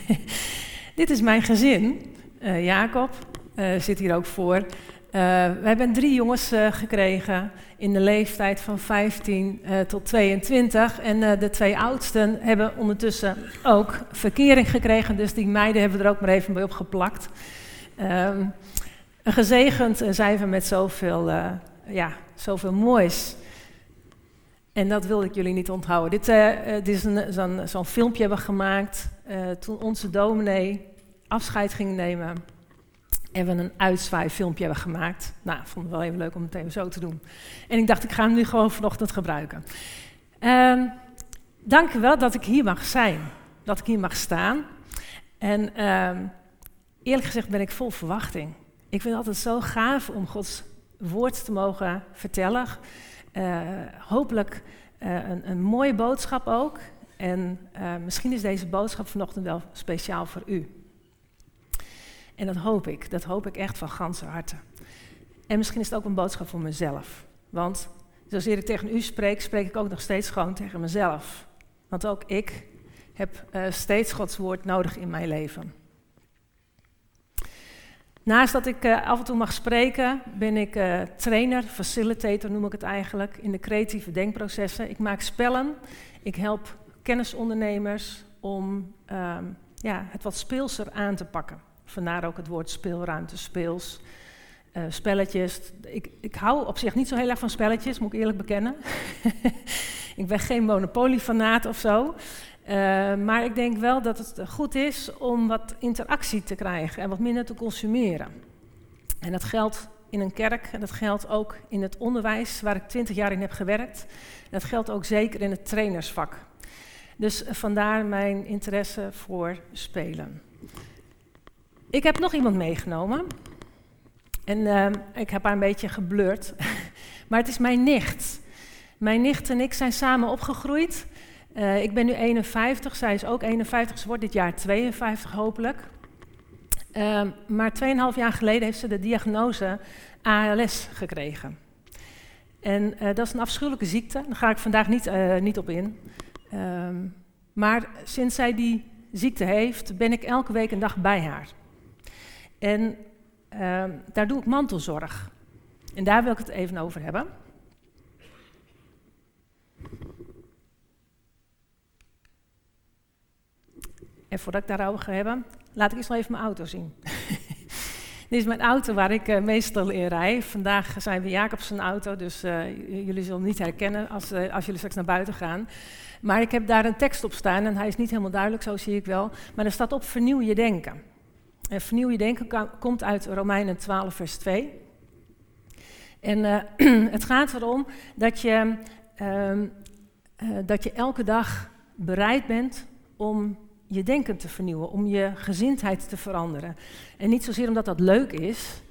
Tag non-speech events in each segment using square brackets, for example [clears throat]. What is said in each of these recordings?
[laughs] Dit is mijn gezin. Uh, Jacob uh, zit hier ook voor. Uh, we hebben drie jongens gekregen in de leeftijd van 15 tot 22. En de twee oudsten hebben ondertussen ook verkering gekregen. Dus die meiden hebben er ook maar even bij opgeplakt. Ehm, gezegend zijn we met zoveel, ja, zoveel moois. En dat wilde ik jullie niet onthouden. Dit, dit is zo'n zo filmpje hebben we gemaakt toen onze dominee afscheid ging nemen. En we een uitzwaai-filmpje hebben gemaakt. Nou, vond het wel even leuk om het even zo te doen. En ik dacht, ik ga hem nu gewoon vanochtend gebruiken. Um, dank u wel dat ik hier mag zijn. Dat ik hier mag staan. En uh, eerlijk gezegd ben ik vol verwachting. Ik vind het altijd zo gaaf om Gods woord te mogen vertellen. Uh, hopelijk uh, een, een, mooie boodschap ook. En uh, misschien is deze boodschap vanochtend wel speciaal voor u. En dat hoop ik, dat hoop ik echt van ganse harte. En misschien is het ook een boodschap voor mezelf. Want zoals ik tegen u spreek, spreek ik ook nog steeds gewoon tegen mezelf. Want ook ik heb uh, steeds Gods woord nodig in mijn leven. Naast dat ik uh, af en toe mag spreken, ben ik trainer, facilitator noem ik het eigenlijk, in de creatieve denkprocessen. Ik maak spellen, ik help kennisondernemers om ehm, ja, het wat speelser aan te pakken. Vandaar ook het woord speelruimte, speels. Uh, spelletjes. Ik, ik hou op zich niet zo heel erg van spelletjes, moet ik eerlijk bekennen. [laughs] ik ben geen monopoliefanaat of zo. Uh, maar ik denk wel dat het goed is om wat interactie te krijgen en wat minder te consumeren. En dat geldt in een kerk en dat geldt ook in het onderwijs waar ik twintig jaar in heb gewerkt. Dat geldt ook zeker in het trainersvak. Dus vandaar mijn interesse voor spelen. Ik heb nog iemand meegenomen. En uh, ik heb haar een beetje geblurred. [laughs] maar het is mijn nicht. Mijn nicht en ik zijn samen opgegroeid. Uh, ik ben nu 51, zij is ook 51. Ze wordt dit jaar 52 hopelijk. Uh, maar 2,5 jaar geleden heeft ze de diagnose ALS gekregen. En uh, dat is een afschuwelijke ziekte. Daar ga ik vandaag niet, niet op in. Ehm, maar sinds zij die ziekte heeft, ben ik elke week een dag bij haar. En uh, daar doe ik mantelzorg. En daar wil ik het even over hebben. En voordat ik daarover ga hebben, laat ik eens nog even mijn auto zien. [laughs] Dit is mijn auto waar ik uh, meestal in rij. Vandaag zijn we Jacobs auto, dus uh, jullie zullen niet herkennen als, uh, als jullie straks naar buiten gaan. Maar ik heb daar een tekst op staan en hij is niet helemaal duidelijk, zo zie ik wel. Maar er staat op vernieuw je denken. En vernieuw je denken komt uit Romeinen 12, vers 2. En [clears throat] het gaat erom dat je, uh, dat je elke dag bereid bent om je denken te vernieuwen, om je gezindheid te veranderen. En niet zozeer omdat dat leuk is,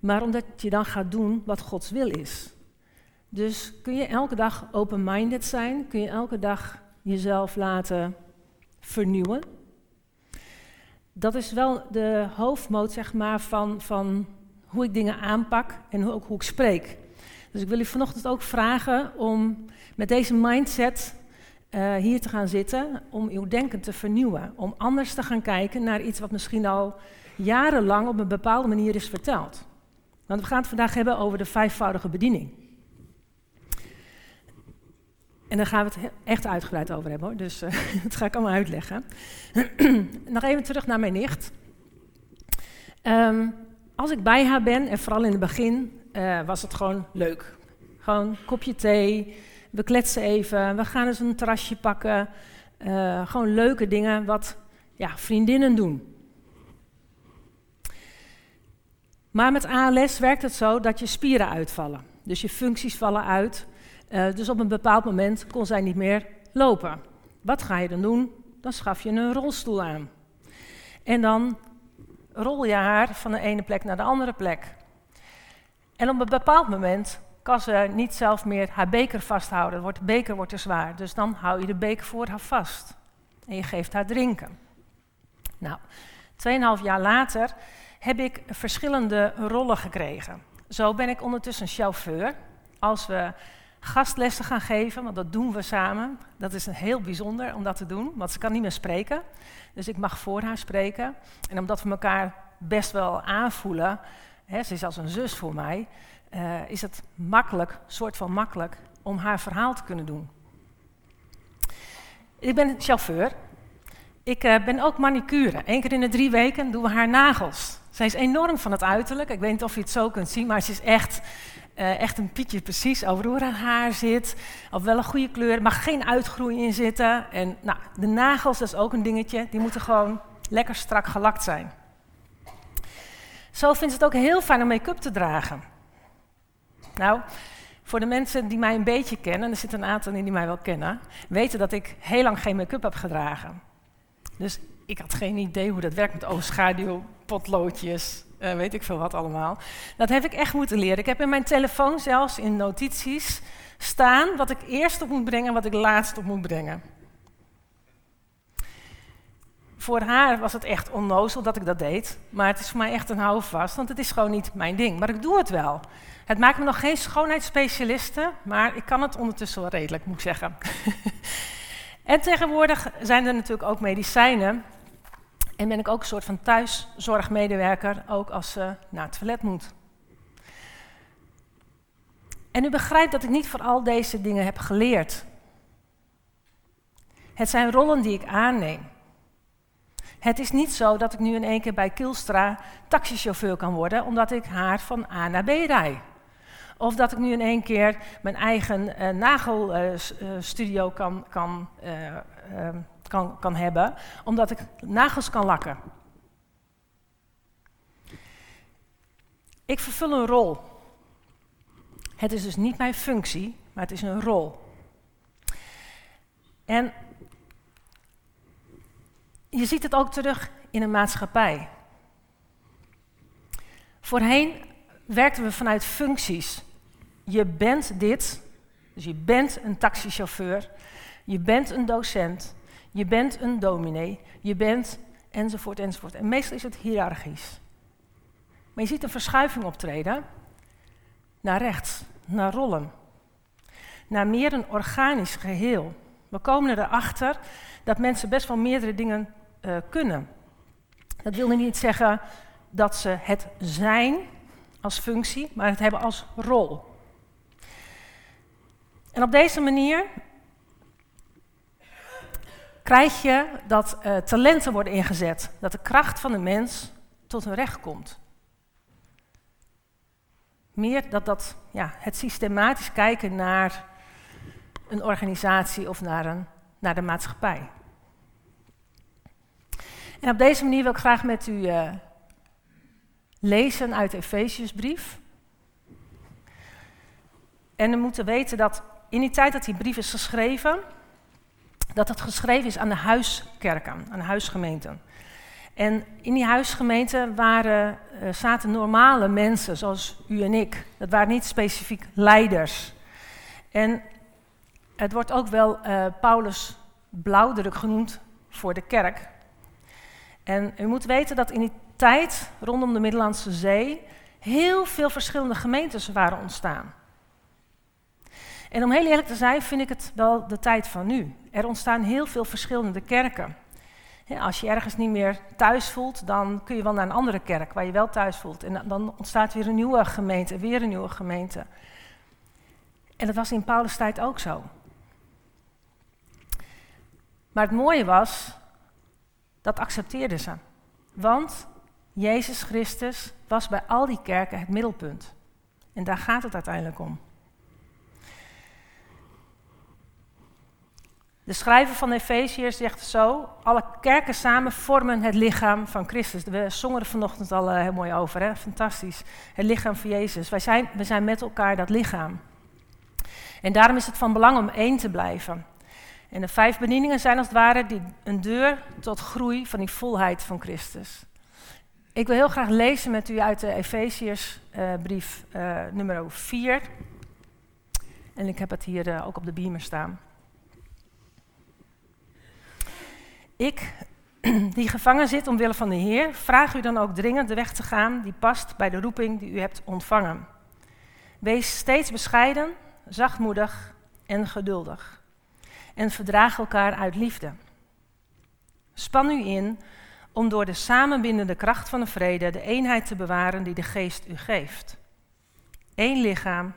maar omdat je dan gaat doen wat Gods wil is. Dus kun je elke dag open-minded zijn, kun je elke dag jezelf laten vernieuwen dat is wel de hoofdmoot zeg maar, van, van hoe ik dingen aanpak en ook hoe ik spreek. Dus ik wil u vanochtend ook vragen om met deze mindset uh, hier te gaan zitten, om uw denken te vernieuwen. Om anders te gaan kijken naar iets wat misschien al jarenlang op een bepaalde manier is verteld. Want we gaan het vandaag hebben over de vijfvoudige bediening. En daar gaan we het echt uitgebreid over hebben hoor, dus uh, [laughs] dat ga ik allemaal uitleggen. [clears throat] Nog even terug naar mijn nicht. Um, als ik bij haar ben, en vooral in het begin, uh, was het gewoon leuk. Gewoon kopje thee, we kletsen even, we gaan eens een terrasje pakken. Uh, gewoon leuke dingen wat ja, vriendinnen doen. Maar met ALS werkt het zo dat je spieren uitvallen. Dus je functies vallen uit. Uh, dus op een bepaald moment kon zij niet meer lopen. Wat ga je dan doen? Dan schaf je een rolstoel aan. En dan rol je haar van de ene plek naar de andere plek. En op een bepaald moment kan ze niet zelf meer haar beker vasthouden. de beker wordt te zwaar. Dus dan hou je de beker voor haar vast. En je geeft haar drinken. Nou, 2,5 jaar later heb ik verschillende rollen gekregen. Zo ben ik ondertussen chauffeur. Als we gastlessen gaan geven, want dat doen we samen. Dat is heel bijzonder om dat te doen, want ze kan niet meer spreken. Dus ik mag voor haar spreken. En omdat we elkaar best wel aanvoelen, hè, ze is als een zus voor mij, uh, is het makkelijk, soort van makkelijk, om haar verhaal te kunnen doen. Ik ben chauffeur. Ik uh, ben ook manicure. Eén keer in de drie weken doen we haar nagels. Zij is enorm van het uiterlijk. Ik weet niet of je het zo kunt zien, maar ze is echt, uh, echt een pietje precies over hoe haar haar zit. Of wel een goede kleur. Er mag geen uitgroei in zitten. En nou, de nagels, dat is ook een dingetje. Die moeten gewoon lekker strak gelakt zijn. Zo vindt ze het ook heel fijn om make-up te dragen. Nou, voor de mensen die mij een beetje kennen, en er zitten een aantal in die mij wel kennen, weten dat ik heel lang geen make-up heb gedragen. Dus ik had geen idee hoe dat werkt met oogschaduw, potloodjes, uh, weet ik veel wat allemaal. Dat heb ik echt moeten leren. Ik heb in mijn telefoon zelfs in notities staan wat ik eerst op moet brengen en wat ik laatst op moet brengen. Voor haar was het echt onnozel dat ik dat deed, maar het is voor mij echt een houvast, want het is gewoon niet mijn ding. Maar ik doe het wel. Het maakt me nog geen schoonheidsspecialiste, maar ik kan het ondertussen wel redelijk, moet ik zeggen. [laughs] en tegenwoordig zijn er natuurlijk ook medicijnen. En ben ik ook een soort van thuiszorgmedewerker, ook als ze naar het toilet moet. En u begrijpt dat ik niet voor al deze dingen heb geleerd. Het zijn rollen die ik aanneem. Het is niet zo dat ik nu in één keer bij Kilstra taxichauffeur kan worden, omdat ik haar van A naar B rijd. Of dat ik nu in één keer mijn eigen uh, nagelstudio kan, kan, uh, kan, kan hebben, omdat ik nagels kan lakken. Ik vervul een rol. Het is dus niet mijn functie, maar het is een rol. En je ziet het ook terug in een maatschappij. Voorheen werkten we vanuit functies. Je bent dit, dus je bent een taxichauffeur, je bent een docent, je bent een dominee, je bent enzovoort enzovoort. En meestal is het hiërarchisch. Maar je ziet een verschuiving optreden naar rechts, naar rollen, naar meer een organisch geheel. We komen erachter dat mensen best wel meerdere dingen uh, kunnen. Dat wil niet zeggen dat ze het zijn als functie, maar het hebben als rol. En op deze manier krijg je dat uh, talenten worden ingezet, dat de kracht van de mens tot hun recht komt. Meer dat, dat ja, het systematisch kijken naar een organisatie of naar, een, naar de maatschappij. En op deze manier wil ik graag met u uh, lezen uit de Efeziusbrief. En we moeten weten dat in die tijd dat die brief is geschreven, dat het geschreven is aan de huiskerken, aan de huisgemeenten. En in die huisgemeenten waren, uh, zaten normale mensen, zoals u en ik. Dat waren niet specifiek leiders. En het wordt ook wel uh, Paulus blauwdruk genoemd voor de kerk. En u moet weten dat in die tijd rondom de Middellandse Zee heel veel verschillende gemeentes waren ontstaan. En om heel eerlijk te zijn, vind ik het wel de tijd van nu. Er ontstaan heel veel verschillende kerken. als je ergens niet meer thuis voelt, dan kun je wel naar een andere kerk waar je wel thuis voelt. En dan ontstaat weer een nieuwe gemeente, weer een nieuwe gemeente. En dat was in Paulus' tijd ook zo. Maar het mooie was, dat accepteerden ze. Want Jezus Christus was bij al die kerken het middelpunt. En daar gaat het uiteindelijk om. De schrijver van Efeziërs zegt zo: alle kerken samen vormen het lichaam van Christus. We zongen er vanochtend al uh, heel mooi over, hè? fantastisch. Het lichaam van Jezus. Wij zijn, we zijn met elkaar dat lichaam. En daarom is het van belang om één te blijven. En de vijf bedieningen zijn als het ware die, een deur tot groei van die volheid van Christus. Ik wil heel graag lezen met u uit de Efeziërsbrief uh, uh, nummer 4. En ik heb het hier uh, ook op de beamer staan. Ik, [clears throat] die gevangen zit omwille van de Heer, vraag u dan ook dringend de weg te gaan die past bij de roeping die u hebt ontvangen. Wees steeds bescheiden, zachtmoedig en geduldig. En verdraag elkaar uit liefde. Span u in om door de samenbindende kracht van de vrede de eenheid te bewaren die de geest u geeft. Eén lichaam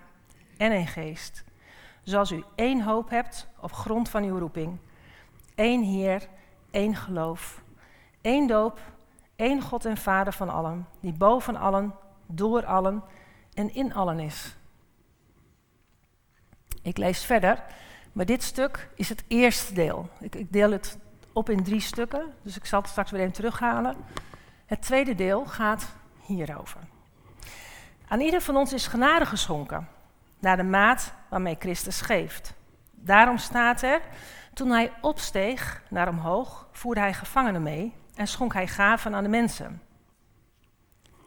en één geest. Zoals u één hoop hebt op grond van uw roeping. Eén Heer, één geloof. Één doop, één God en Vader van allen, die boven allen, door allen en in allen is. Ik lees verder, maar dit stuk is het eerste deel. Ik, ik deel het op in drie stukken, dus ik zal het straks weer even terughalen. Het tweede deel gaat hierover. Aan ieder van ons is genade geschonken, naar de maat waarmee Christus geeft. Daarom staat er, toen hij opsteeg naar omhoog, voerde hij gevangenen mee en schonk hij gaven aan de mensen.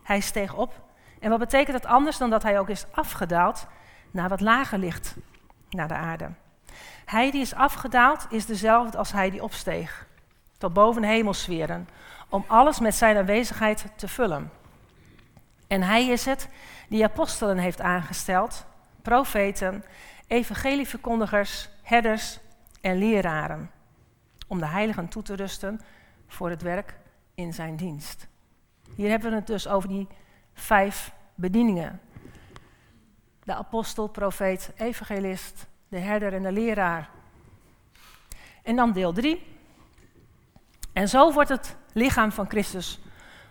Hij steeg op. En wat betekent dat anders dan dat hij ook is afgedaald naar wat lager ligt, naar de aarde? Hij die is afgedaald is dezelfde als hij die opsteeg, tot boven hemelsferen, om alles met zijn aanwezigheid te vullen. En hij is het die apostelen heeft aangesteld, profeten, evangelieverkondigers, herders en leraren, om de heiligen toe te rusten voor het werk in zijn dienst. Hier hebben we het dus over die vijf bedieningen. De apostel, profeet, evangelist, de herder en de leraar. En dan deel 3. En zo wordt het lichaam van Christus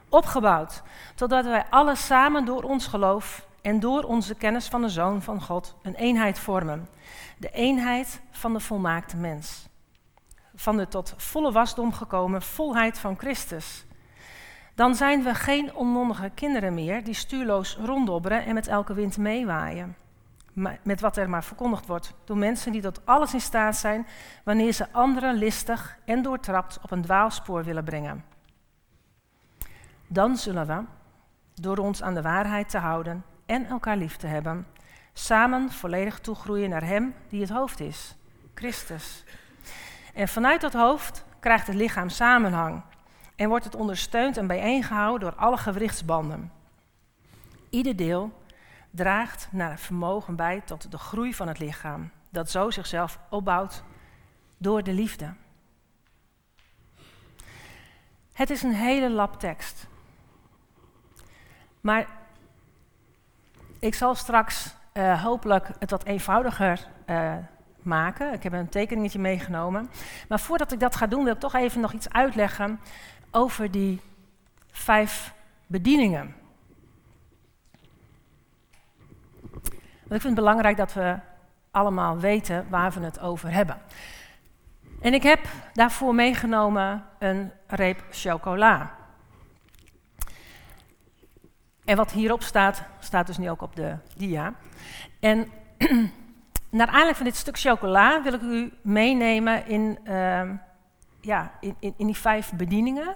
opgebouwd, totdat wij alle samen door ons geloof en door onze kennis van de Zoon van God een eenheid vormen. De eenheid van de volmaakte mens. Van de tot volle wasdom gekomen volheid van Christus. Dan zijn we geen onmondige kinderen meer die stuurloos ronddobberen en met elke wind meewaaien met wat er maar verkondigd wordt door mensen die tot alles in staat zijn wanneer ze anderen listig en doortrapt op een dwaalspoor willen brengen. Dan zullen we, door ons aan de waarheid te houden en elkaar lief te hebben, samen volledig toegroeien naar Hem die het hoofd is, Christus. En vanuit dat hoofd krijgt het lichaam samenhang en wordt het ondersteund en bijeengehouden door alle gewrichtsbanden. Ieder deel draagt naar vermogen bij tot de groei van het lichaam, dat zo zichzelf opbouwt door de liefde. Het is een hele lap tekst. Maar ik zal straks uh, hopelijk het wat eenvoudiger uh, maken. Ik heb een tekeningetje meegenomen. Maar voordat ik dat ga doen, wil ik toch even nog iets uitleggen over die vijf bedieningen. Want ik vind het belangrijk dat we allemaal weten waar we het over hebben. En ik heb daarvoor meegenomen een reep chocola. En wat hierop staat, staat dus nu ook op de dia. En [clears throat] naar aanleiding van dit stuk chocola wil ik u meenemen in, uh, ja, in, in, in die vijf bedieningen.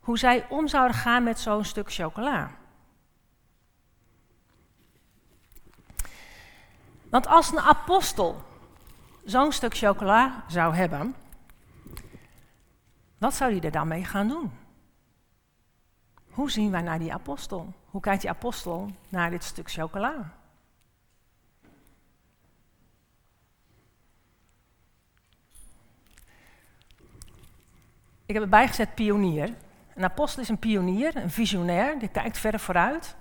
Hoe zij om zouden gaan met zo'n stuk chocola. Want als een apostel zo'n stuk chocola zou hebben, wat zou hij er dan mee gaan doen? Hoe zien wij naar die apostel? Hoe kijkt die apostel naar dit stuk chocola? Ik heb erbij gezet pionier. Een apostel is een pionier, een visionair, die kijkt verder vooruit.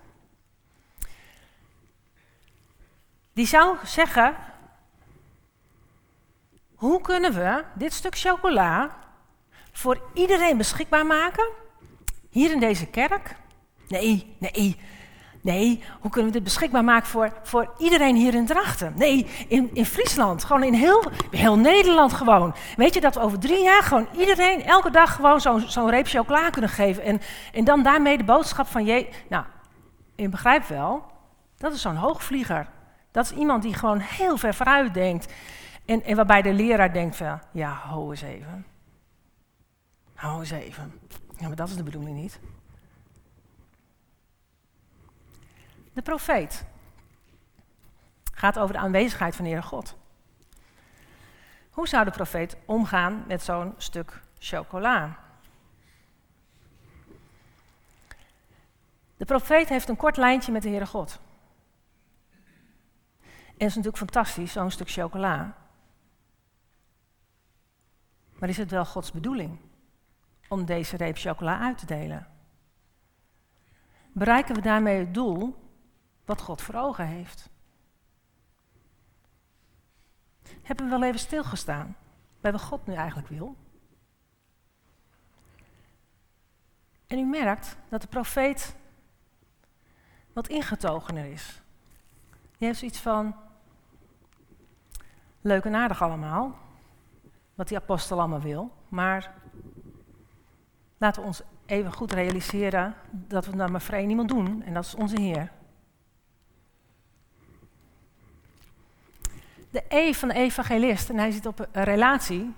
Die zou zeggen, hoe kunnen we dit stuk chocola voor iedereen beschikbaar maken? Hier in deze kerk? Nee, nee, nee. Hoe kunnen we dit beschikbaar maken voor, voor iedereen hier in Drachten? Nee, in, in Friesland. Gewoon in heel, heel Nederland gewoon. Weet je dat we over drie jaar gewoon iedereen elke dag gewoon zo'n zo'n reep chocola kunnen geven. En, en dan daarmee de boodschap van je. Nou, je begrijpt wel, dat is zo'n hoogvlieger. Dat is iemand die gewoon heel ver vooruit denkt. En, en waarbij de leraar denkt van, ja, hou eens even. Hou eens even. Ja, maar dat is de bedoeling niet. De profeet gaat over de aanwezigheid van de Heere God. Hoe zou de profeet omgaan met zo'n stuk chocola? De profeet heeft een kort lijntje met de Heere God. En is natuurlijk fantastisch, zo'n stuk chocola. Maar is het wel Gods bedoeling om deze reep chocola uit te delen? Bereiken we daarmee het doel wat God voor ogen heeft? Hebben we wel even stilgestaan bij wat God nu eigenlijk wil? En u merkt dat de profeet wat ingetogener is. Die heeft zoiets van, leuk en aardig allemaal, wat die apostel allemaal wil, maar laten we ons even goed realiseren dat we dat maar vrij niemand doen, en dat is onze Heer. De E van de evangelist, en hij zit op een relatie.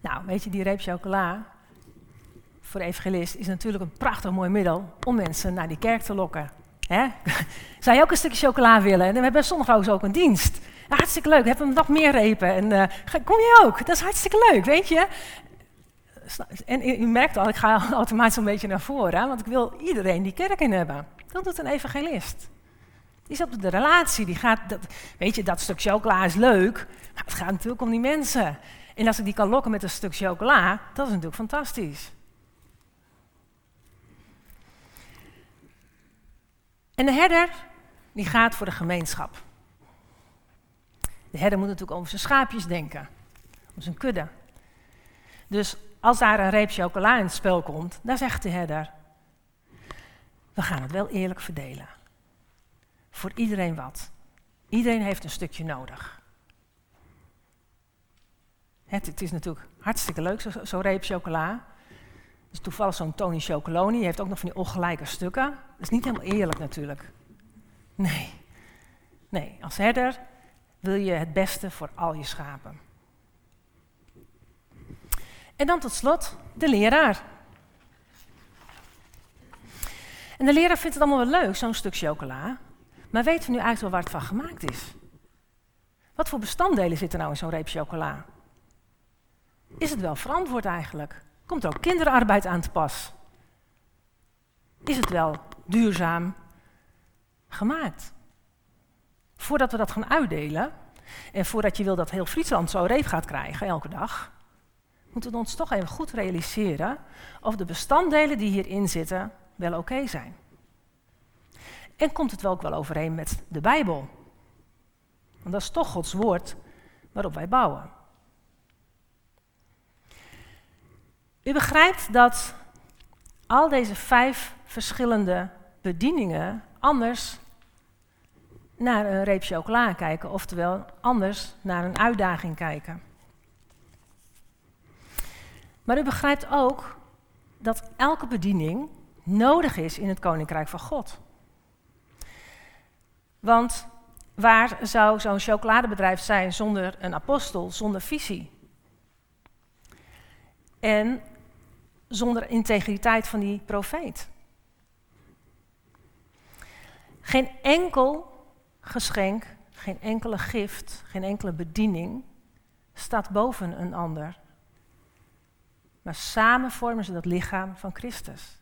Nou, weet je, die reep chocola voor de evangelist is natuurlijk een prachtig mooi middel om mensen naar die kerk te lokken. Hè? [laughs] Zou je ook een stukje chocola willen? En we hebben zondag ook een dienst. hartstikke leuk, we hebben nog meer repen. En uh, kom je ook? Dat is hartstikke leuk, weet je? En u merkt al, ik ga [laughs] automatisch een beetje naar voren, want ik wil iedereen die kerk in hebben. Dat doet een evangelist. Die zit op de relatie, die gaat, dat, weet je, dat stuk chocola is leuk, maar het gaat natuurlijk om die mensen. En als ik die kan lokken met een stuk chocola, dat is natuurlijk fantastisch. En de herder, die gaat voor de gemeenschap. De herder moet natuurlijk over zijn schaapjes denken, om zijn kudde. Dus als daar een reep chocola in het spel komt, dan zegt de herder: We gaan het wel eerlijk verdelen. Voor iedereen wat. Iedereen heeft een stukje nodig. Het, het is natuurlijk hartstikke leuk, zo'n zo reep chocola. Is toevallig zo'n Tony Chocoloni, die heeft ook nog van die ongelijke stukken. Dat is niet helemaal eerlijk natuurlijk. Nee. Nee, als herder wil je het beste voor al je schapen. En dan tot slot de leraar. En de leraar vindt het allemaal wel leuk, zo'n stuk chocola. Maar weten we nu eigenlijk wel waar het van gemaakt is? Wat voor bestanddelen zitten nou in zo'n reep chocola? Is het wel verantwoord eigenlijk? Komt ook kinderarbeid aan te pas? Is het wel duurzaam gemaakt? Voordat we dat gaan uitdelen, en voordat je wil dat heel Friesland zo'n reep gaat krijgen elke dag, moeten we ons toch even goed realiseren of de bestanddelen die hierin zitten wel oké zijn. En komt het wel ook wel overeen met de Bijbel? Want dat is toch Gods woord waarop wij bouwen. U begrijpt dat al deze vijf verschillende bedieningen anders naar een reep chocola kijken, oftewel anders naar een uitdaging kijken. Maar u begrijpt ook dat elke bediening nodig is in het koninkrijk van God. Want waar zou zo'n chocoladebedrijf zijn zonder een apostel, zonder visie? En zonder integriteit van die profeet? Geen enkel geschenk, geen enkele gift, geen enkele bediening staat boven een ander. Maar samen vormen ze dat lichaam van Christus.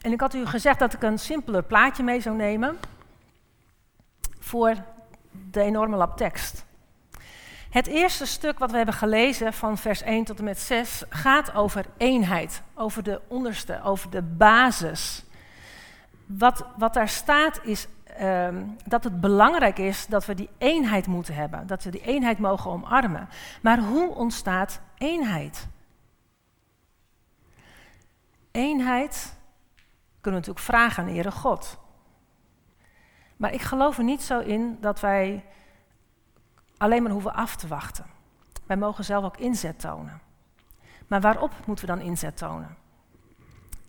En ik had u gezegd dat ik een simpeler plaatje mee zou nemen voor de enorme lab tekst. Het eerste stuk wat we hebben gelezen van vers 1 tot en met 6 gaat over eenheid, over de onderste, over de basis. Wat, wat daar staat is um, dat het belangrijk is dat we die eenheid moeten hebben, dat we die eenheid mogen omarmen. Maar hoe ontstaat eenheid? Eenheid kunnen we natuurlijk vragen aan Heere God. Maar ik geloof er niet zo in dat wij alleen maar hoeven af te wachten. Wij mogen zelf ook inzet tonen. Maar waarop moeten we dan inzet tonen?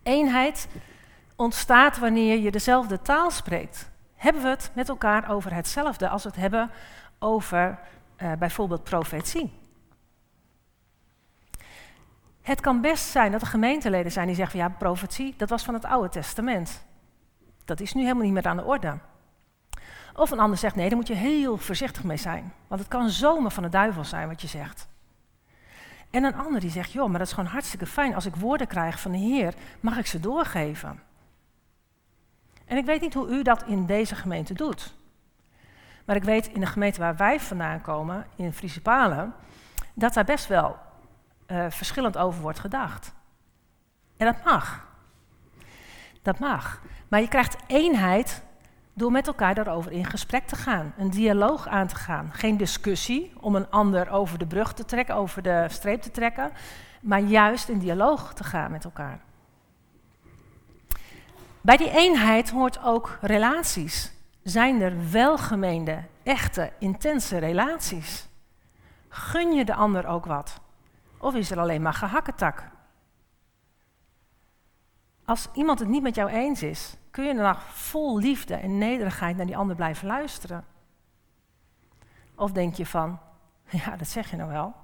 Eenheid ontstaat wanneer je dezelfde taal spreekt. Hebben we het met elkaar over hetzelfde als we het hebben over uh, bijvoorbeeld profetie? Het kan best zijn dat er gemeenteleden zijn die zeggen van ja, profetie, dat was van het Oude Testament. Dat is nu helemaal niet meer aan de orde. Of een ander zegt nee, daar moet je heel voorzichtig mee zijn. Want het kan zomaar van de duivel zijn wat je zegt. En een ander die zegt, joh, maar dat is gewoon hartstikke fijn. Als ik woorden krijg van de Heer, mag ik ze doorgeven. En ik weet niet hoe u dat in deze gemeente doet. Maar ik weet in de gemeente waar wij vandaan komen, in Friesepalen, dat daar best wel uh, verschillend over wordt gedacht. En dat mag. Dat mag. Maar je krijgt eenheid door met elkaar daarover in gesprek te gaan, een dialoog aan te gaan. Geen discussie om een ander over de brug te trekken, over de streep te trekken, maar juist in dialoog te gaan met elkaar. Bij die eenheid hoort ook relaties. Zijn er welgemeende, echte, intense relaties? Gun je de ander ook wat? Of is er alleen maar gehakketak? Als iemand het niet met jou eens is, kun je dan vol liefde en nederigheid naar die ander blijven luisteren? Of denk je van, [laughs] ja, dat zeg je nou wel,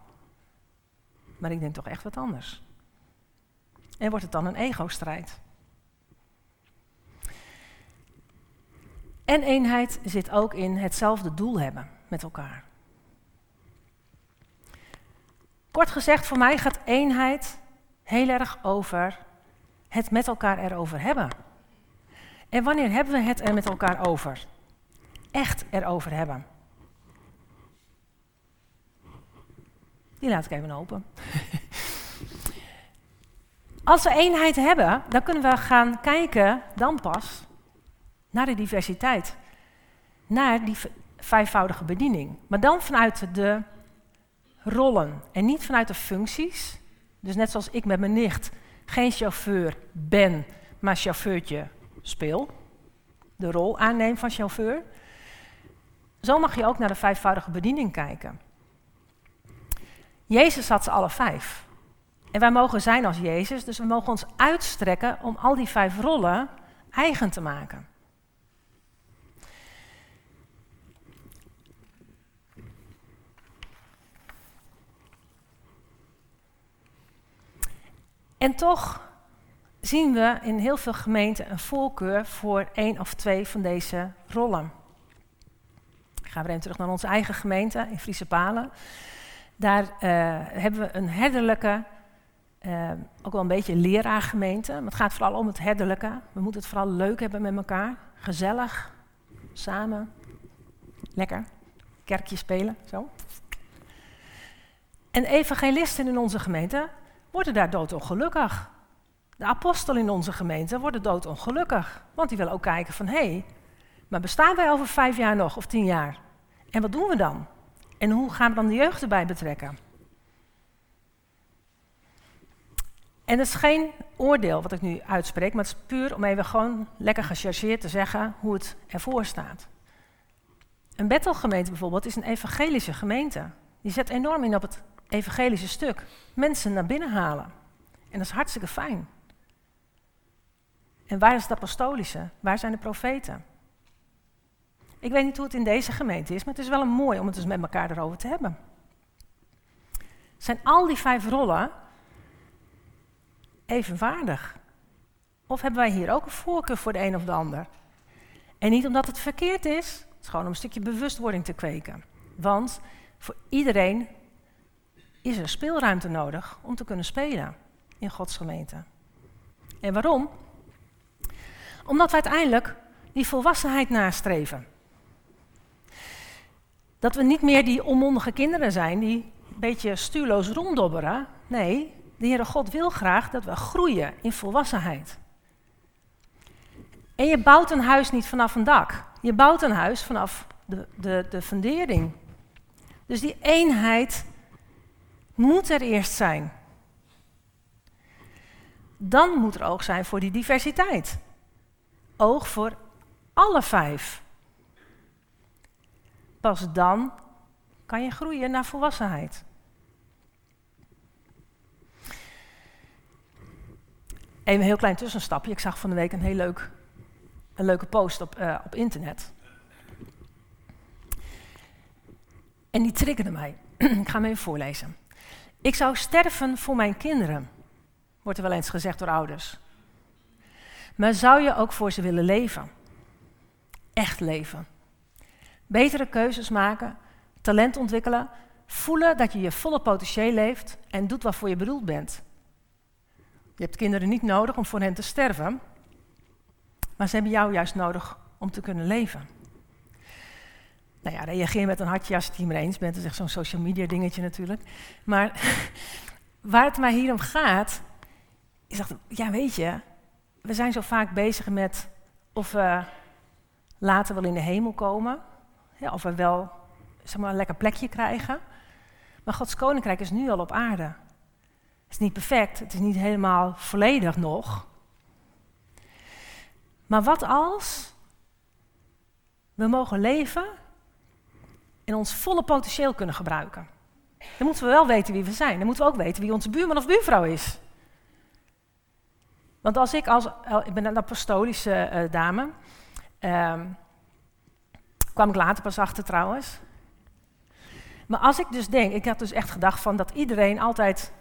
maar ik denk toch echt wat anders. En wordt het dan een ego-strijd? En eenheid zit ook in hetzelfde doel hebben met elkaar. Kort gezegd, voor mij gaat eenheid heel erg over het met elkaar erover hebben. En wanneer hebben we het er met elkaar over? Echt erover hebben. Die laat ik even open. [laughs] Als we eenheid hebben, dan kunnen we gaan kijken, dan pas, naar de diversiteit. Naar die vijfvoudige bediening. Maar dan vanuit de rollen en niet vanuit de functies. Dus net zoals ik met mijn nicht geen chauffeur ben, maar chauffeurtje speel. De rol aanneem van chauffeur. Zo mag je ook naar de vijfvoudige bediening kijken. Jezus had ze alle vijf. En wij mogen zijn als Jezus, dus we mogen ons uitstrekken om al die vijf rollen eigen te maken. En toch zien we in heel veel gemeenten een voorkeur voor één of twee van deze rollen. Ik ga weer even terug naar onze eigen gemeente in Friese Palen. Daar uh, hebben we een herderlijke, uh, ook wel een beetje leraargemeente. Maar het gaat vooral om het herderlijke. We moeten het vooral leuk hebben met elkaar. Gezellig, samen, lekker, kerkje spelen, zo. En evangelisten in onze gemeente worden daar doodongelukkig. De apostel in onze gemeente worden doodongelukkig. Want die willen ook kijken van, hé, hey, maar bestaan wij over vijf jaar nog of tien jaar? En wat doen we dan? En hoe gaan we dan de jeugd erbij betrekken? En het is geen oordeel wat ik nu uitspreek, maar het is puur om even gewoon lekker gechargeerd te zeggen hoe het ervoor staat. Een Bethelgemeente bijvoorbeeld is een evangelische gemeente. Die zet enorm in op het evangelische stuk. Mensen naar binnen halen. En dat is hartstikke fijn. En waar is het apostolische? Waar zijn de profeten? Ik weet niet hoe het in deze gemeente is, maar het is wel een mooi om het dus met elkaar erover te hebben. Zijn al die vijf rollen evenwaardig? Of hebben wij hier ook een voorkeur voor de een of de ander? En niet omdat het verkeerd is, het is gewoon om een stukje bewustwording te kweken. Want voor iedereen is er speelruimte nodig om te kunnen spelen in Gods gemeente. En waarom? Omdat we uiteindelijk die volwassenheid nastreven. Dat we niet meer die onmondige kinderen zijn die een beetje stuurloos ronddobberen. Nee, de Heere God wil graag dat we groeien in volwassenheid. En je bouwt een huis niet vanaf een dak. Je bouwt een huis vanaf de, de, de fundering. Dus die eenheid moet er eerst zijn. Dan moet er oog zijn voor die diversiteit. Oog voor alle vijf. Pas dan kan je groeien naar volwassenheid. Even een heel klein tussenstapje. Ik zag van de week een heel leuk, een leuke post op, uh, op internet. En die triggerde mij. [clears throat] Ik ga hem even voorlezen. Ik zou sterven voor mijn kinderen, wordt er wel eens gezegd door ouders. Maar zou je ook voor ze willen leven? Echt leven. Betere keuzes maken, talent ontwikkelen, voelen dat je je volle potentieel leeft en doet waarvoor je bedoeld bent. Je hebt kinderen niet nodig om voor hen te sterven, Maar ze hebben jou juist nodig om te kunnen leven. Nou ja, reageer met een hartje als je het hiermee eens bent. Dat is echt zo'n social media dingetje natuurlijk. Maar [laughs] waar het mij hier om gaat, is dat, ja weet je, we zijn zo vaak bezig met of we later wel in de hemel komen. Of we wel zeg maar, een lekker plekje krijgen. Maar Gods koninkrijk is nu al op aarde. Het is niet perfect, het is niet helemaal volledig nog. Maar wat als we mogen leven en ons volle potentieel kunnen gebruiken? Dan moeten we wel weten wie we zijn. Dan moeten we ook weten wie onze buurman of buurvrouw is. Want als ik als, ik ben een apostolische uh, dame, uh, kwam ik later pas achter trouwens. Maar als ik dus denk, ik had dus echt gedacht van dat iedereen altijd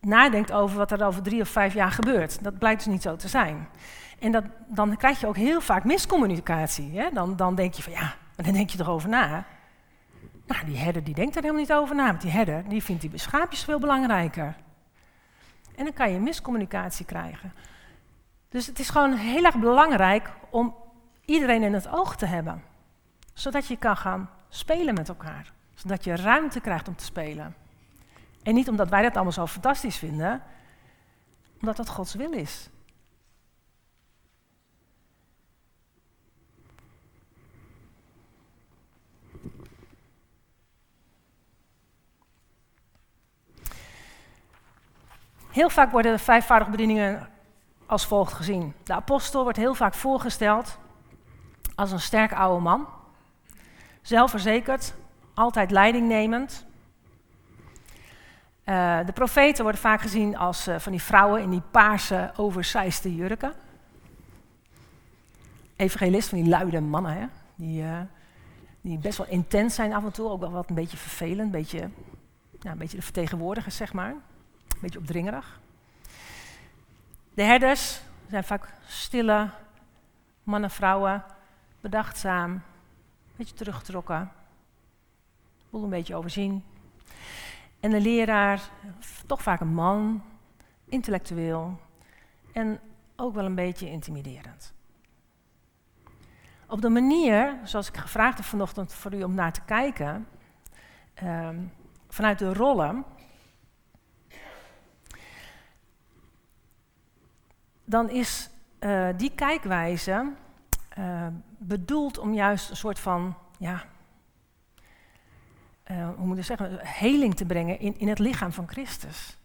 nadenkt over wat er over drie of vijf jaar gebeurt. Dat blijkt dus niet zo te zijn. En dat, dan krijg je ook heel vaak miscommunicatie. Hè? Dan, dan denk je van ja, maar dan denk je erover na. Nou, die herder die denkt er helemaal niet over na. Want die herder die vindt die schaapjes veel belangrijker. En dan kan je miscommunicatie krijgen. Dus het is gewoon heel erg belangrijk om iedereen in het oog te hebben. Zodat je kan gaan spelen met elkaar. Zodat je ruimte krijgt om te spelen. En niet omdat wij dat allemaal zo fantastisch vinden, omdat dat Gods wil is. Heel vaak worden de vijfvoudige bedieningen als volgt gezien. De apostel wordt heel vaak voorgesteld als een sterk oude man, zelfverzekerd, altijd leidingnemend. Uh, de profeten worden vaak gezien als uh, van die vrouwen in die paarse, overzijste jurken. Evangelist van die luide mannen, hè? Die, uh, die best wel intens zijn af en toe, ook wel wat een beetje vervelend, een beetje, ja, een beetje de vertegenwoordigers, zeg maar. Beetje opdringerig. De herders zijn vaak stille mannen, vrouwen, bedachtzaam, een beetje teruggetrokken, boel een beetje overzien. En de leraar, toch vaak een man, intellectueel en ook wel een beetje intimiderend. Op de manier, zoals ik gevraagd heb vanochtend voor u om naar te kijken, um, vanuit de rollen, dan is uh, die kijkwijze uh, bedoeld om juist een soort van, ja, uh, hoe moet ik zeggen, heling te brengen in, in het lichaam van Christus.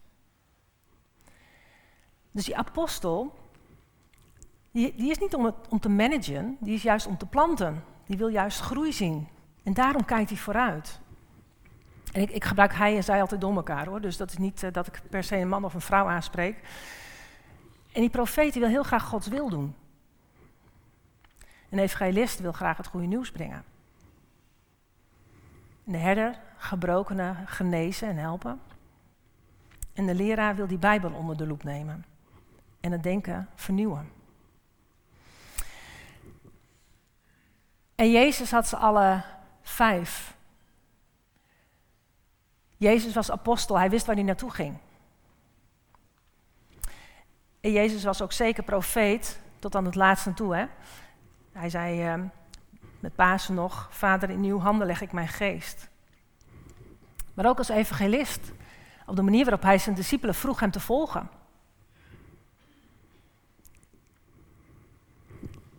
Dus die apostel, die, die is niet om, om te managen, die is juist om te planten. Die wil juist groei zien. En daarom kijkt hij vooruit. En ik, ik gebruik hij en zij altijd door elkaar hoor, dus dat is niet dat ik per se een man of een vrouw aanspreek. En die profeet wil heel graag Gods wil doen. Een evangelist wil graag het goede nieuws brengen. de herder gebrokenen genezen en helpen. En de leraar wil die Bijbel onder de loep nemen. En het denken vernieuwen. En Jezus had ze alle vijf. Jezus was apostel, hij wist waar hij naartoe ging. En Jezus was ook zeker profeet, tot aan het laatste toe. Hè? Hij zei uh, met Pasen nog, Vader, in uw handen leg ik mijn geest. Maar ook als evangelist, op de manier waarop hij zijn discipelen vroeg hem te volgen.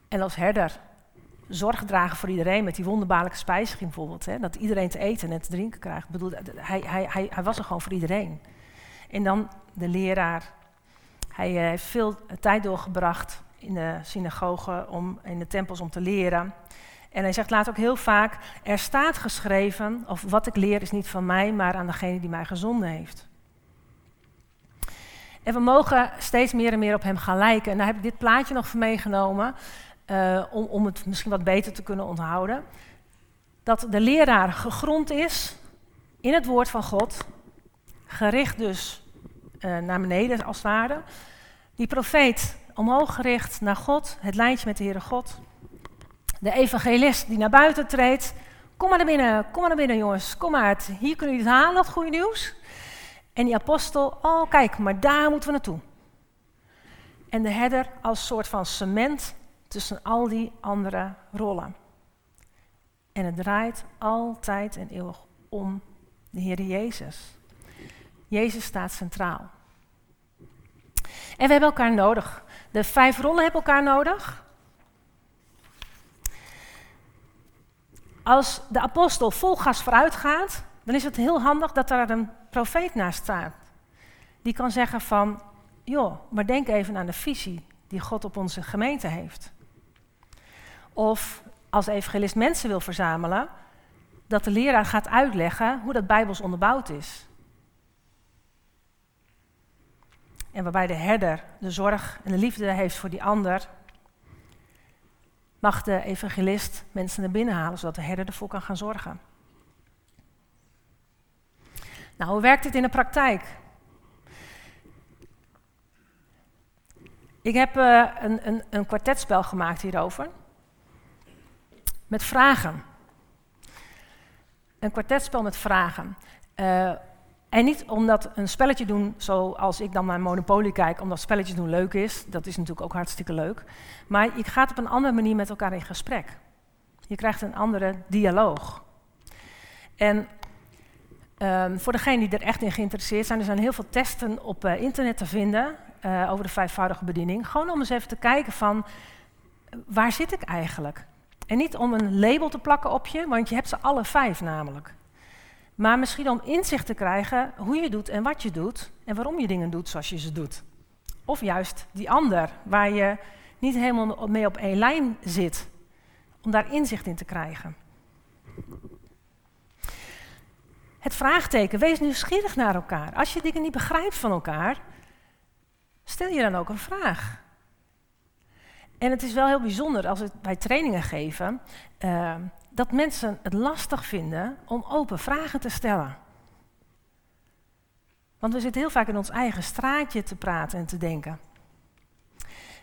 En als herder, zorg dragen voor iedereen met die wonderbaarlijke spijziging bijvoorbeeld. Hè? Dat iedereen te eten en te drinken krijgt. Bedoel, hij, hij, hij, hij was er gewoon voor iedereen. En dan de leraar, hij eh, heeft veel tijd doorgebracht in de synagoge, om, in de tempels om te leren. En hij zegt laat ook heel vaak, er staat geschreven, of wat ik leer is niet van mij, maar aan degene die mij gezonden heeft. En we mogen steeds meer en meer op hem gaan lijken. En daar heb ik dit plaatje nog voor meegenomen, uh, om, om het misschien wat beter te kunnen onthouden. Dat de leraar gegrond is in het woord van God, gericht dus uh, naar beneden als het ware. Die profeet omhoog gericht naar God, het lijntje met de Heere God. De evangelist die naar buiten treedt. Kom maar naar binnen, kom maar naar binnen jongens, kom maar. Hier kunnen jullie het halen, dat goede nieuws. En die apostel, oh kijk, maar daar moeten we naartoe. En de herder als soort van cement tussen al die andere rollen. En het draait altijd en eeuwig om de Heer Jezus. Jezus staat centraal. En we hebben elkaar nodig. De vijf rollen hebben elkaar nodig. Als de apostel vol gas vooruit gaat, dan is het heel handig dat daar een profeet naast staat. Die kan zeggen van, joh, maar denk even aan de visie die God op onze gemeente heeft. Of als evangelist mensen wil verzamelen, dat de leraar gaat uitleggen hoe dat bijbels onderbouwd is. En waarbij de herder de zorg en de liefde heeft voor die ander, mag de evangelist mensen naar binnen halen, zodat de herder ervoor kan gaan zorgen. Nou, hoe werkt dit in de praktijk? Ik heb uh, een, een, een kwartetspel gemaakt hierover. Met vragen. Een kwartetspel met vragen. Uh, en niet omdat een spelletje doen, zoals ik dan naar Monopoly kijk, omdat spelletjes doen leuk is. Dat is natuurlijk ook hartstikke leuk. Maar je gaat op een andere manier met elkaar in gesprek. Je krijgt een andere dialoog. En um, voor degenen die er echt in geïnteresseerd zijn, er zijn heel veel testen op uh, internet te vinden uh, over de vijfvoudige bediening. Gewoon om eens even te kijken van, waar zit ik eigenlijk? En niet om een label te plakken op je, want je hebt ze alle vijf namelijk. Maar misschien om inzicht te krijgen hoe je doet en wat je doet en waarom je dingen doet zoals je ze doet. Of juist die ander, waar je niet helemaal mee op één lijn zit, om daar inzicht in te krijgen. Het vraagteken, wees nieuwsgierig naar elkaar. Als je dingen niet begrijpt van elkaar, stel je dan ook een vraag. En het is wel heel bijzonder als wij trainingen geven. Uh, dat mensen het lastig vinden om open vragen te stellen. Want we zitten heel vaak in ons eigen straatje te praten en te denken.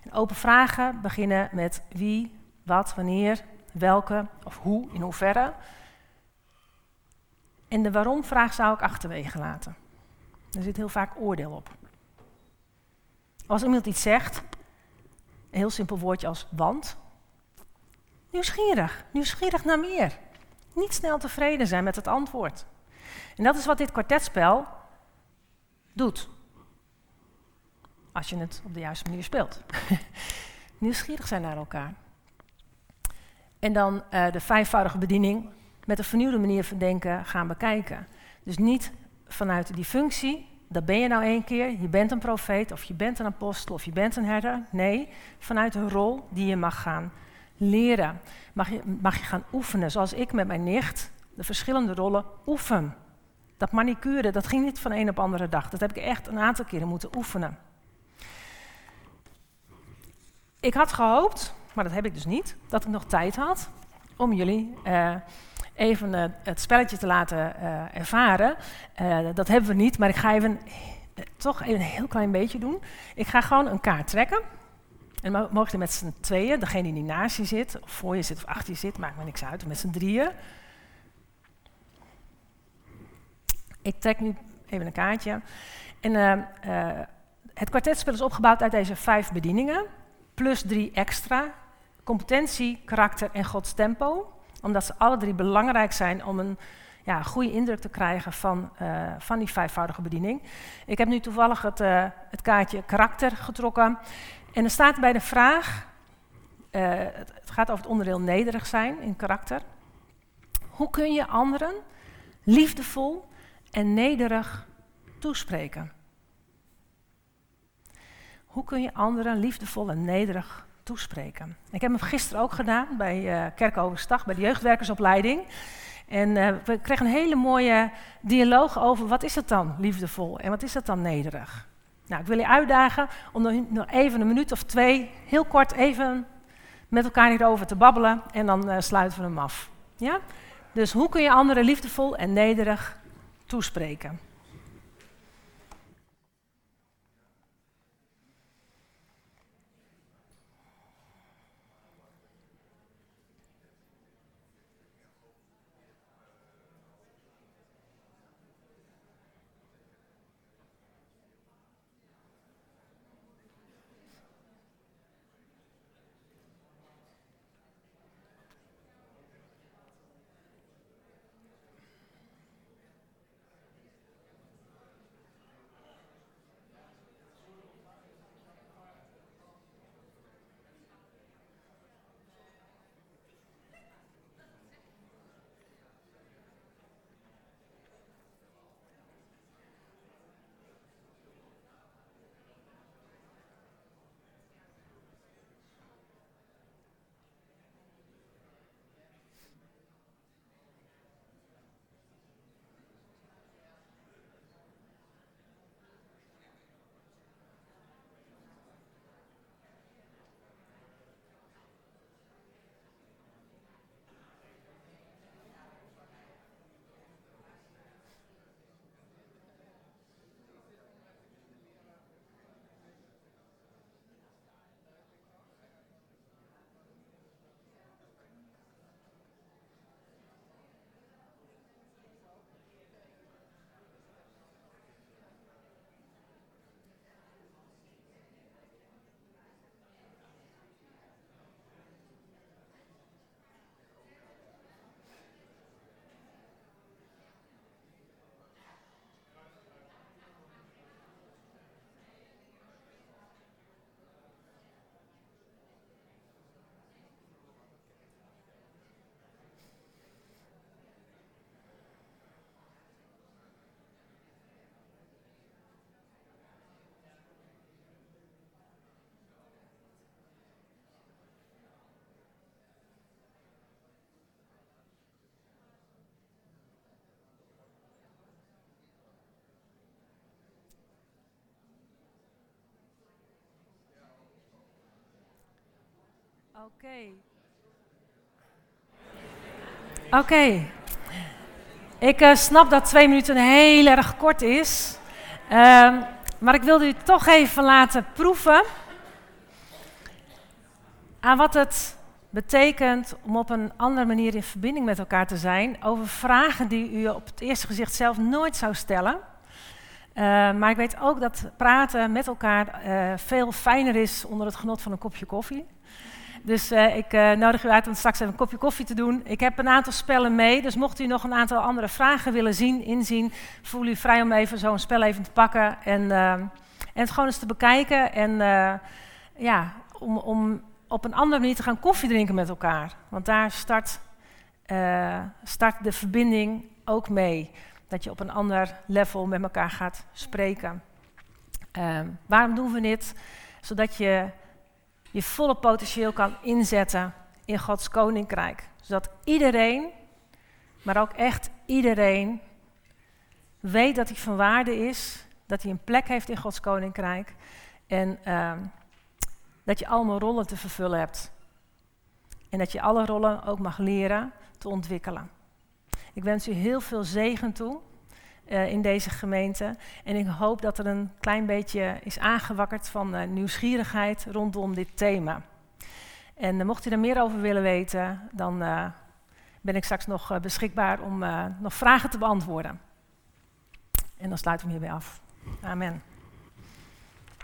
En open vragen beginnen met wie, wat, wanneer, welke of hoe, in hoeverre. En de waarom-vraag zou ik achterwege laten. Er zit heel vaak oordeel op. Als iemand iets zegt, een heel simpel woordje als want, Nieuwsgierig, nieuwsgierig naar meer. Niet snel tevreden zijn met het antwoord. En dat is wat dit kwartetspel doet. Als je het op de juiste manier speelt. [laughs] nieuwsgierig zijn naar elkaar. En dan uh, de vijfvoudige bediening met een vernieuwde manier van denken gaan bekijken. Dus niet vanuit die functie, dat ben je nou één keer, je bent een profeet of je bent een apostel of je bent een herder. Nee, vanuit een rol die je mag gaan leren. Mag je, mag gaan oefenen, zoals ik met mijn nicht de verschillende rollen oefen. Dat manicure, dat ging niet van een op andere dag. Dat heb ik echt een aantal keren moeten oefenen. Ik had gehoopt, maar dat heb ik dus niet, dat ik nog tijd had om jullie uh, even uh, het spelletje te laten uh, ervaren. dat hebben we niet, maar ik ga even toch even een heel klein beetje doen. Ik ga gewoon een kaart trekken. En mogen je met z'n tweeën, degene die naast je zit, of voor je zit of achter je zit, maakt me niks uit, of met z'n drieën. Ik trek nu even een kaartje. En uh, uh, het kwartetspel is opgebouwd uit deze vijf bedieningen, plus drie extra. Competentie, karakter en Gods tempo. Omdat ze alle drie belangrijk zijn om een ja, goede indruk te krijgen van, uh, van die vijfvoudige bediening. Ik heb nu toevallig het, het kaartje karakter getrokken. En er staat bij de vraag, uh, het gaat over het onderdeel nederig zijn in karakter. Hoe kun je anderen liefdevol en nederig toespreken? Hoe kun je anderen liefdevol en nederig toespreken? Ik heb hem gisteren ook gedaan bij uh, bij de jeugdwerkersopleiding. En uh, we kregen een hele mooie dialoog over wat is het dan liefdevol en wat is het dan nederig. Nou, ik wil je uitdagen om nog even een minuut of twee, heel kort even met elkaar hierover te babbelen en dan uh, sluiten we hem af. Ja? Dus hoe kun je anderen liefdevol en nederig toespreken? Oké. Oké. Ik uh, snap dat twee minuten heel erg kort is. Uh, maar ik wilde u toch even laten proeven aan wat het betekent om op een andere manier in verbinding met elkaar te zijn over vragen die u op het eerste gezicht zelf nooit zou stellen. Uh, maar ik weet ook dat praten met elkaar uh, veel fijner is onder het genot van een kopje koffie. Dus uh, ik nodig u uit om straks even een kopje koffie te doen. Ik heb een aantal spellen mee, dus mocht u nog een aantal andere vragen willen zien, inzien, voel u vrij om even zo'n spel even te pakken en, en het gewoon eens te bekijken. En ja, om, om op een andere manier te gaan koffie drinken met elkaar. Want daar start, start de verbinding ook mee. Dat je op een ander level met elkaar gaat spreken. Uh, waarom doen we dit? Zodat je je volle potentieel kan inzetten in Gods koninkrijk. Zodat iedereen, maar ook echt iedereen, weet dat hij van waarde is. Dat hij een plek heeft in Gods koninkrijk. En uh, dat je allemaal rollen te vervullen hebt. En dat je alle rollen ook mag leren te ontwikkelen. Ik wens u heel veel zegen toe uh, in deze gemeente. En ik hoop dat er een klein beetje is aangewakkerd van uh, nieuwsgierigheid rondom dit thema. En uh, mocht u er meer over willen weten, dan ben ik straks nog beschikbaar om nog vragen te beantwoorden. En dan sluit ik hem hierbij af. Amen.